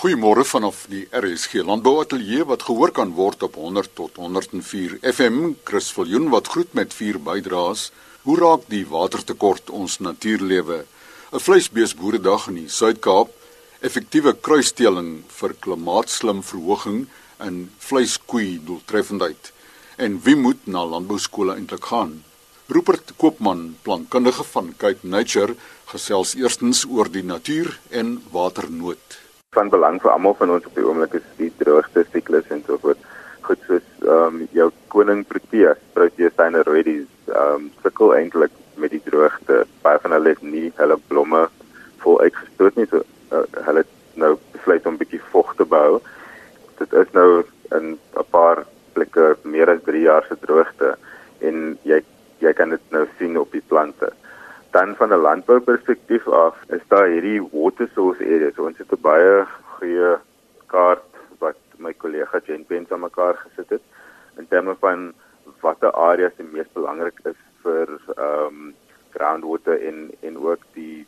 Goeiemôre vanaf die RSG Landbouateljee wat gehoor kan word op 100 tot 104 FM. Chris Viljoen wat groet met vier bydraes. Hoe raak die watertekort ons natuurlewe? 'n Vleisbeesboeredag in die Suid-Kaap, effektiewe kruisteling vir klimaatslim verhoging in vleiskoei doeltreffendheid. En wie moet na landbouskole eintlik gaan? Rupert Koopman, plantkundige van Cape Nature, gesels eerstens oor die natuur en waternood van belang vir almal van ons op die oomblik is die droogte siklus en so voort. Goed soos ehm um, jou koning Proteus, Proteus syneroides, ehm um, sukkel eintlik met die droogte. Baie van hulle het nie hulle blomme vol uitgestoot nie, so uh, hulle nou besluit om 'n bietjie vog te bou. Dit is nou in 'n paar plekke meer as 3 jaar se droogte en jy jy kan dit nou sien op die plante dan van 'n landbouperspektief af is daar hierdie water source areas. Ons het 'n baie goeie kaart wat my kollega Jen Pence aan mekaar gesit het in terme van watter areas die mees belangrik is vir ehm um, groundwater in in ook die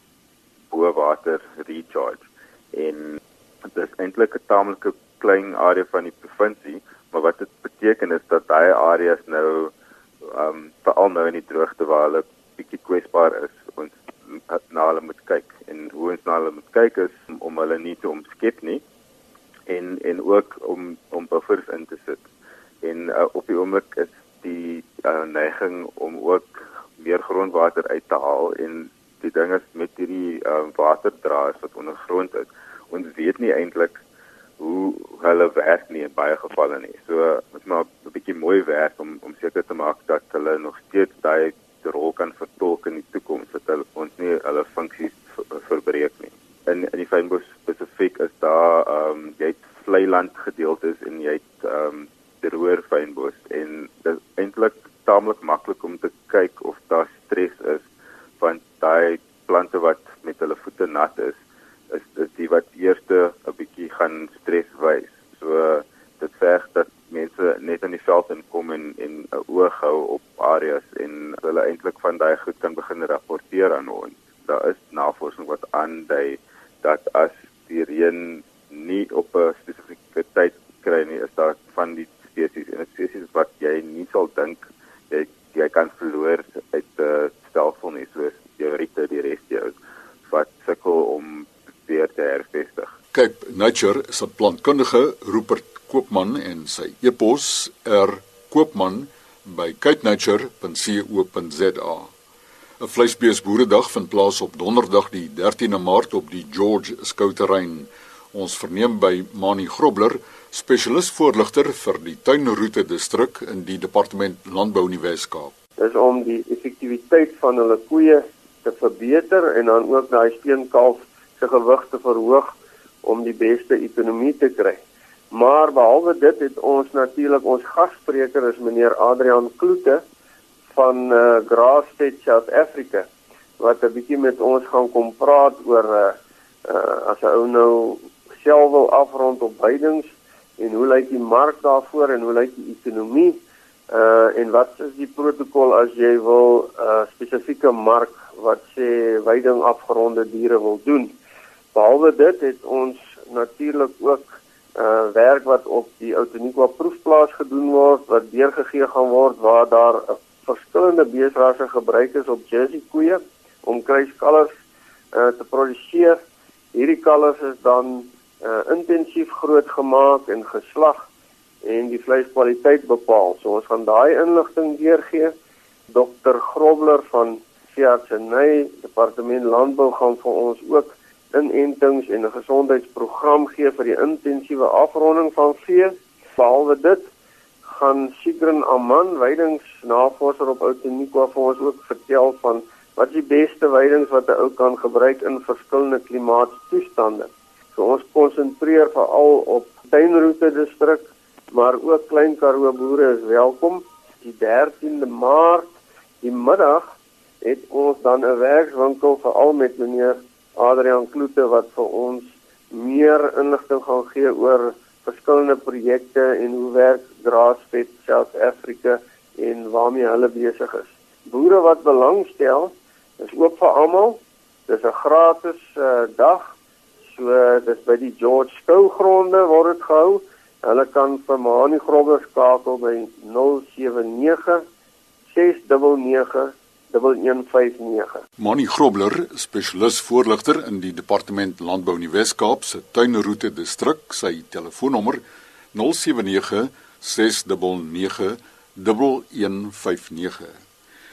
boorwater recharge. En dit is eintlik 'n taamlike klein area van die provinsie, maar wat dit beteken is dat daai areas nou ehm um, veral nou in die droogte waar hulle bietjie kwesbaar is ons na hulle moet kyk en hoe ons na hulle moet kyk is om hulle nie te omskep nie en en ook om om buffers in te sit. En uh, op die oomblik is die uh, neiging om ook meer grondwater uit te haal en die ding is met hierdie uh, waterdraers wat ondergrond is. Ons weet nie eintlik hoe hulle werk nie in baie gevalle nie. So moet maar 'n bietjie mooi werk om om seker te maak dat hulle nog steeds daai rol kan vertolk in die toekoms dat hulle ons nie hulle funksies verbreek nie. In in die fynbos spesifiek is daar ehm um, jy het vlei land gedeeltes en jy het ehm um, droër fynbos en dit is eintlik taamlik maklik om te kyk of daar stres is want daai plante wat met hulle voete nat is is is die wat eerste 'n bietjie gaan stres wys. So dit verg dat mense net in die veld inkom en en 'n oog hou op areas en hulle eintlik van daai goed kan begin rapporteer aan ons. Daar is navorsing wat aandui dat as die reën nie op 'n spesifieke tyd kry nie, is daar van die spesies en spesies wat jy nie sal dink jy jy kan verloor uit die stelsel nie soos die ritte die res jou wat sukkel om weer te hervestig. Kyk, Nature se plantkundige Rupert Koopman en sy e-pos er koopman by kitnature.co.za. 'n Vleisbeesboeredag vind plaas op Donderdag die 13de Maart op die George Skouterrein. Ons verneem by Mani Grobler, spesialis voorligter vir die tuinroete distrik in die departement Landbou in die Wes-Kaap. Dis om die effektiwiteit van hulle koeie te verbeter en dan ook daai steenkalf se gewig te verhoog om die beste ekonomie te kry. Maar behalwe dit het ons natuurlik ons gasspreker is meneer Adrian Kloete van uh, Grassfed South Africa wat 'n bietjie met ons gaan kom praat oor uh, uh, as 'n ou nou self wil afrond op veidings en hoe lyk die mark daarvoor en hoe lyk die ekonomie uh en wat is die protokol as jy wil 'n uh, spesifieke mark wat sê veiding afgeronde diere wil doen. Behalwe dit het ons natuurlik ook uh werk wat op die Outeniqua proefplaas gedoen word wat deurgegee gaan word waar daar uh, verskillende beesrasse gebruik is op Jersey koeie om kruiskalvers uh te produseer. Hierdie kalvers is dan uh intensief grootgemaak en geslag en die vleiskwaliteit bepaal. So ons gaan daai inligting deurgee. Dr. Grobler van Siartsenay Departement Landbou gaan vir ons ook inentings en 'n gesondheidsprogram gee vir die intensiewe afronding van vee. Behalwe dit gaan Sigrin Aman, weidingsnavorser op Outeniqua vir ons ook vertel van wat die beste weidings wat 'n ou kan gebruik in verskillende klimaatstoestande. So ons konsentreer veral op tuinroete distrik, maar ook klein Karoo boere is welkom. Die 13de Maart, die middag, het ons dan 'n werkswinkel veral met meneer Adrian Kloete wat vir ons meer inligting gaan gee oor verskillende projekte en hoe werk Grassfed South Africa en waarmee hulle besig is. Boere wat belangstel, is oop vir almal. Dis 'n gratis uh, dag. So dis by die George Skou gronde word dit gehou. Hulle kan vir Mani Grobler skakel by 079 699 1159. Mani Grobler, spesialis voorligter in die Departement Landbou in die Wes-Kaap se tuinroete distrik, sy telefoonnommer 079 699 1159.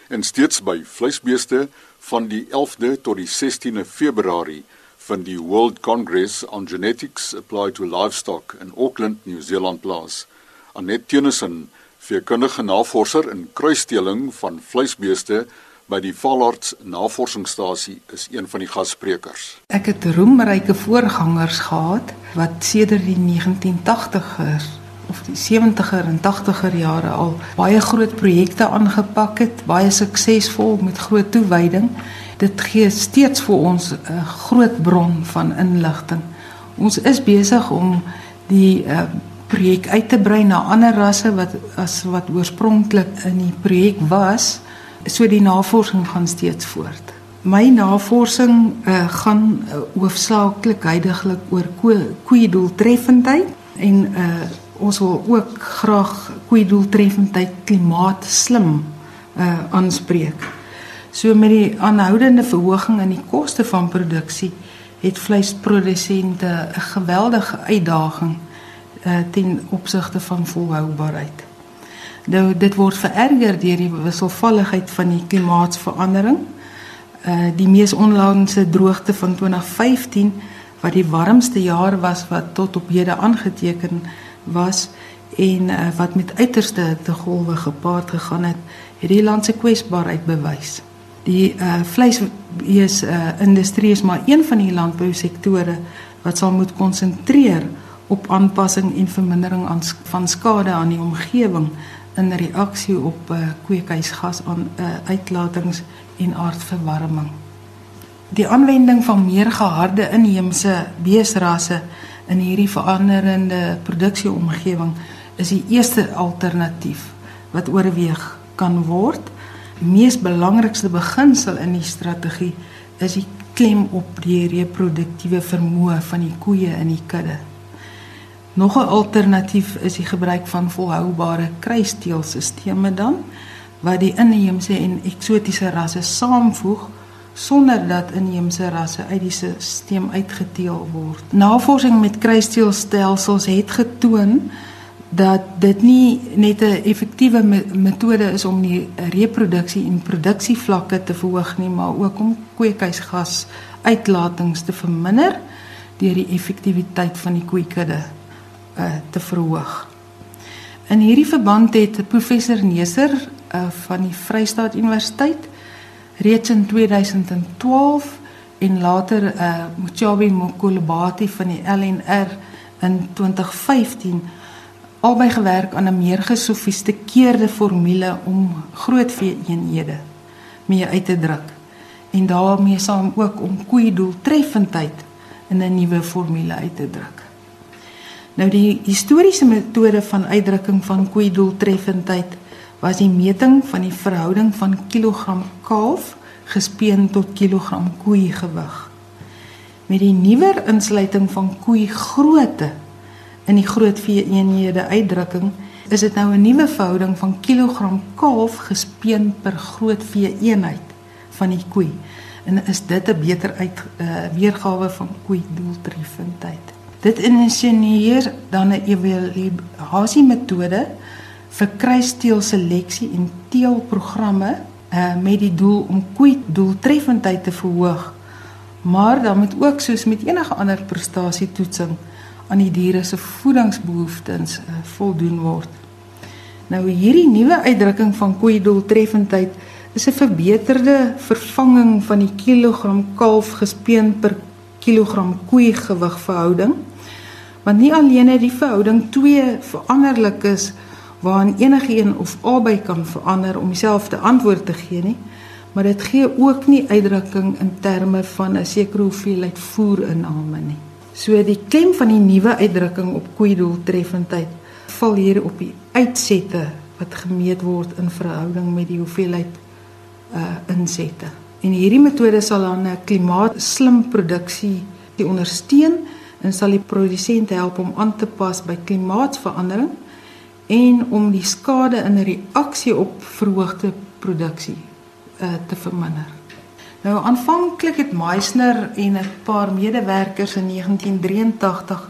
En steeds by vleisbeeste van die 11de tot die 16de Februarie van die World Congress on Genetics Applied to Livestock in Auckland, New Zealand plaas. Annette Tennyson, veekundige navorser in kruisdeling van vleisbeeste by die Valarts Navorsingsstasie is een van die gassprekers. Ek het roemryke voorgangers gehad wat sedert die 1980ers of die 70er en 80er jare al baie groot projekte aangepak het, baie suksesvol met groot toewyding. Dit gee steeds vir ons 'n groot bron van inligting. Ons is besig om die uh, projek uit te brei na ander rasse wat as wat oorspronklik in die projek was so die navorsing gaan steeds voort. My navorsing uh, gaan uh, hoofsaaklik heidaglik oor koeie doeltreffendheid en uh, ons wil ook graag koeie doeltreffendheid klimaat slim uh, aanspreek. So met die aanhoudende verhoging in die koste van produksie het vleisprodusente 'n geweldige uitdaging uh, ten opsigte van volhoubaarheid. Nou dit word vererger deur die wisselvalligheid van die klimaatsverandering. Uh die mees onlangse droogte van 2015 wat die warmste jaar was wat tot op hede aangeteken was en uh, wat met uiterste hittegolwe gepaard gegaan het, het die land se kwesbaarheid bewys. Die uh vleisbees uh industrie is maar een van die landbousektore wat sal moet konsentreer op aanpassing en vermindering aan van skade aan die omgewing in reaksie op uh, kweekhuisgas aan uh, uitlatings en aardverwarming. Die aanwending van meer geharde inheemse beesrasse in hierdie veranderende produksieomgewing is die eerste alternatief wat oorweeg kan word. Die mees belangrikste beginsel in die strategie is die klem op die reproduktiewe vermoë van die koeie in die kudde. Nog 'n alternatief is die gebruik van volhoubare kruisteelstelsels dan wat die inheemse en eksotiese rasse saamvoeg sonder dat inheemse rasse uit die stelsel uitgeteel word. Navorsing met kruisteelstelsels het getoon dat dit nie net 'n effektiewe metode is om die reproduksie en produksievlakke te verhoog nie, maar ook om kweekhuisgas uitlatings te verminder deur die effektiwiteit van die koeikudde uh, te verhoog. In hierdie verband het professor Neser uh, van die Vrystaat Universiteit reeds in 2012 en later uh, Mochabi Mokolobati van die LNR in 2015 albei gewerk aan 'n meer gesofistikeerde formule om groot vee-eenhede mee uit te druk en daarmee saam ook om koei doeltreffendheid in 'n nuwe formule uit te druk. Nou die historiese metode van uitdrukking van koei doeltreffendheid was die meting van die verhouding van kilogram kalf gespeen tot kilogram koei gewig. Met die nuwer insluiting van koei grootte in die groot vee eenhede uitdrukking is dit nou 'n nuwe verhouding van kilogram kalf gespeen per groot vee eenheid van die koei. En is dit 'n beter uit uh, weergawe van koei doeltreffendheid? Dit insinueer dan 'n evaluasie metode vir kruisteelseleksie en teelprogramme uh, met die doel om koei doeltreffendheid te verhoog. Maar dan moet ook soos met enige ander prestasietoetsing aan die diere se voedingsbehoeftes uh, voldoen word. Nou hierdie nuwe uitdrukking van koei doeltreffendheid is 'n verbeterde vervanging van die kilogram kalf gespeen per kilogram koei gewig verhouding want nie alleen het die verhouding twee veranderlik is waarin enige een of albei kan verander om dieselfde antwoord te gee nie maar dit gee ook nie uitdrukking in terme van 'n sekere hoeveelheid voer inname nie. So die klem van die nuwe uitdrukking op koei doeltreffendheid val hier op die uitsette wat gemeet word in verhouding met die hoeveelheid uh insette. En hierdie metode sal dan 'n klimaatslim produksie ondersteun en sal die produsent help om aan te pas by klimaatsverandering en om die skade in reaksie op verhoogde produksie uh, te verminder. Nou aanvanklik het Meisner en 'n paar medewerkers in 1983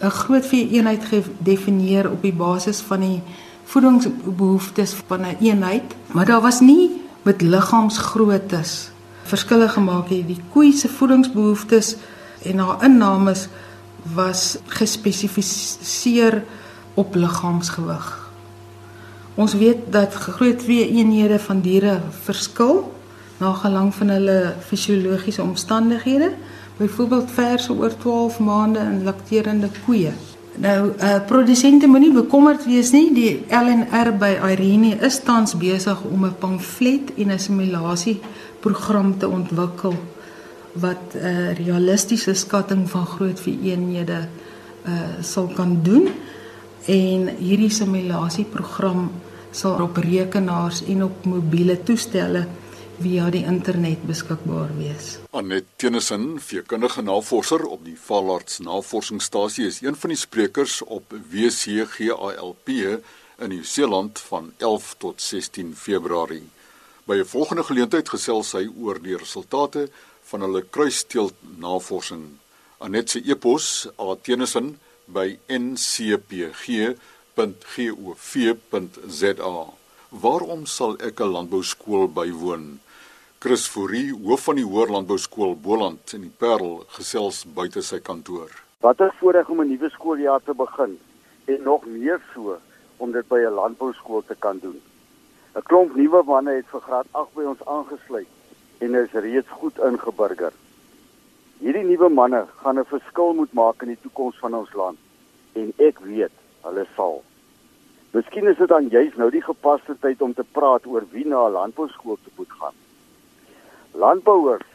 'n groot vee-eenheid gedefinieer op die basis van die voedingsbehoeftes van 'n eenheid, maar daar was nie met liggaamsgroottes verskille gemaak nie. Die koei se voedingsbehoeftes en haar innames was gespesifiseer op liggaamsgewig. Ons weet dat groot vee-eenhede van diere verskil na gelang van hulle fisiologiese omstandighede byvoorbeeld verse oor 12 maande in lakterende koeie. Nou, uh produsente moenie bekommerd wees nie. Die LNR by Irene is tans besig om 'n pamflet en 'n simulasie program te ontwikkel wat 'n uh, eh, realistiese skatting van groot vereenhede uh sal kan doen. En hierdie simulasie program sal op rekenaars en op mobiele toestelle via die internet beskikbaar wees. Anet Tennyson, veekundige navorser op die Valarts Navorsingsstasie is een van die sprekers op WCGALP in Nieu-Seeland van 11 tot 16 Februarie. By 'n volgende geleentheid gesels hy oor die resultate van hulle kruisteelt navorsing. Anet se e-pos atennison@ncpg.gov.za. Waarom sal ek 'n landbouskool bywoon? Chris Fourie, hoof van die Hoër Landbou Skool Boland in die Parel, gesels buite sy kantoor. Wat 'n voorreg om 'n nuwe skooljaar te begin en nog meer so om dit by 'n landbouskool te kan doen. 'n Klomp nuwe manne het vir graad 8 by ons aangesluit en is reeds goed ingeburger. Hierdie nuwe manne gaan 'n verskil moet maak in die toekoms van ons land en ek weet hulle sal. Miskien is dit dan juist nou die gepaste tyd om te praat oor wie na 'n landbouskool moet gaan. Landbouers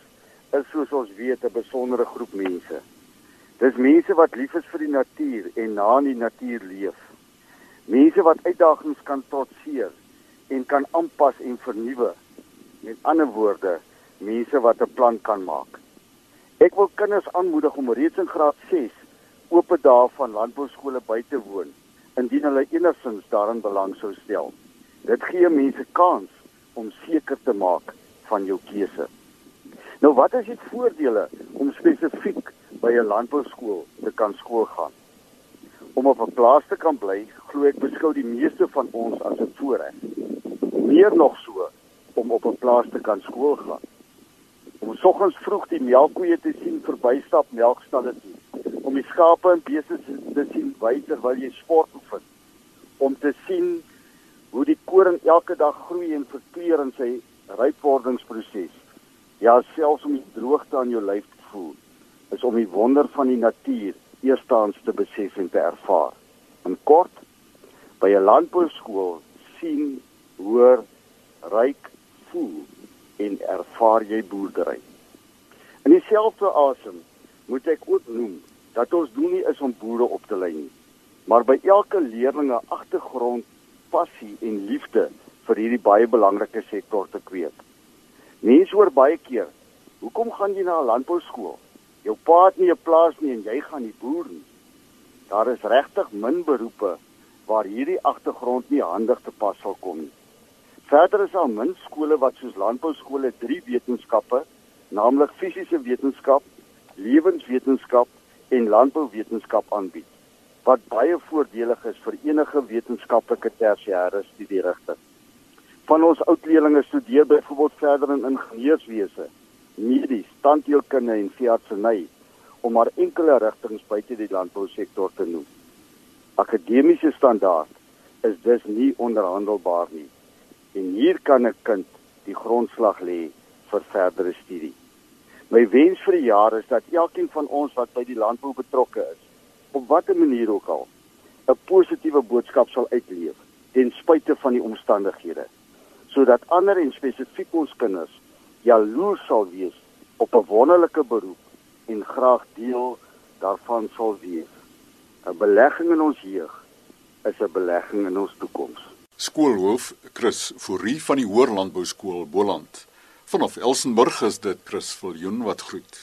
is soos ons weet 'n besondere groep mense. Dis mense wat lief is vir die natuur en na in die natuur leef. Mense wat uitdagings kan trotseer en kan aanpas en vernuwe. Met ander woorde, mense wat 'n plan kan maak. Ek wil kinders aanmoedig om reeds in graad 6 oop dae van landbouskole by te woon indien hulle enigsins daarin belang sou stel. Dit gee mense kans om seker te maak van jou keuse. Nou wat is die voordele om spesifiek by 'n landbouskool te kan skool gaan? Om op 'n plaas te kan bly, glo ek beskou die meeste van ons as 'n voorreg. Meer nog so om op 'n plaas te kan skool gaan. Om soggens vroeg die melkkoeie te sien verbystap melkstalle toe, om die skape en beeste te sien wy terwyl jy sport oefen, om te sien hoe die koring elke dag groei en verkleur in sy rypwordingsproses. Ja, selfs om die droogte aan jou lyf te voel, is om die wonder van die natuur eerstens te besef en te ervaar. In kort, by 'n landbouskool sien, hoor, ruik, voel en ervaar jy boerdery. In dieselfde asem moet ek ook noem dat ons doel nie is om boere op te lei nie, maar by elke leerling 'n agtergrond, passie en liefde vir hierdie baie belangrike sektor te kweek. Mense hoor baie keer, "Hoekom gaan jy na 'n landbouskool? Jou pa het nie 'n plaas nie en jy gaan nie boer nie." Daar is regtig min beroepe waar hierdie agtergrond nie handig te pas sal kom nie. Verder is daar min skole wat soos landbouskole drie wetenskappe, naamlik fisiese wetenskap, lewenswetenskap en landbouwetenskap aanbied, wat baie voordelig is vir enige wetenskaplike tersiêre studierigting van ons oud leerlinge studeer byvoorbeeld verder in ingenieurswese, medies, tandheelkunde en veeartseny om maar enkele rigtings buite die landbousektor te noem. Akademiese standaard is dus nie onderhandelbaar nie. En hier kan 'n kind die grondslag lê vir verdere studie. My wens vir die jaar is dat elkeen van ons wat by die landbou betrokke is, op watter manier ook al, 'n positiewe boodskap sal uitleef ten spyte van die omstandighede sodat ander en spesifiek ons kinders jaloers sal wees op 'n wonderlike beroep en graag deel daarvan sal wees. 'n Belegging in ons jeug is 'n belegging in ons toekoms. Skoolhoof Chris Fourie van die Hoër Landbou Skool Boland. Vanaf Elsenburg is dit Chris Viljoen wat groet.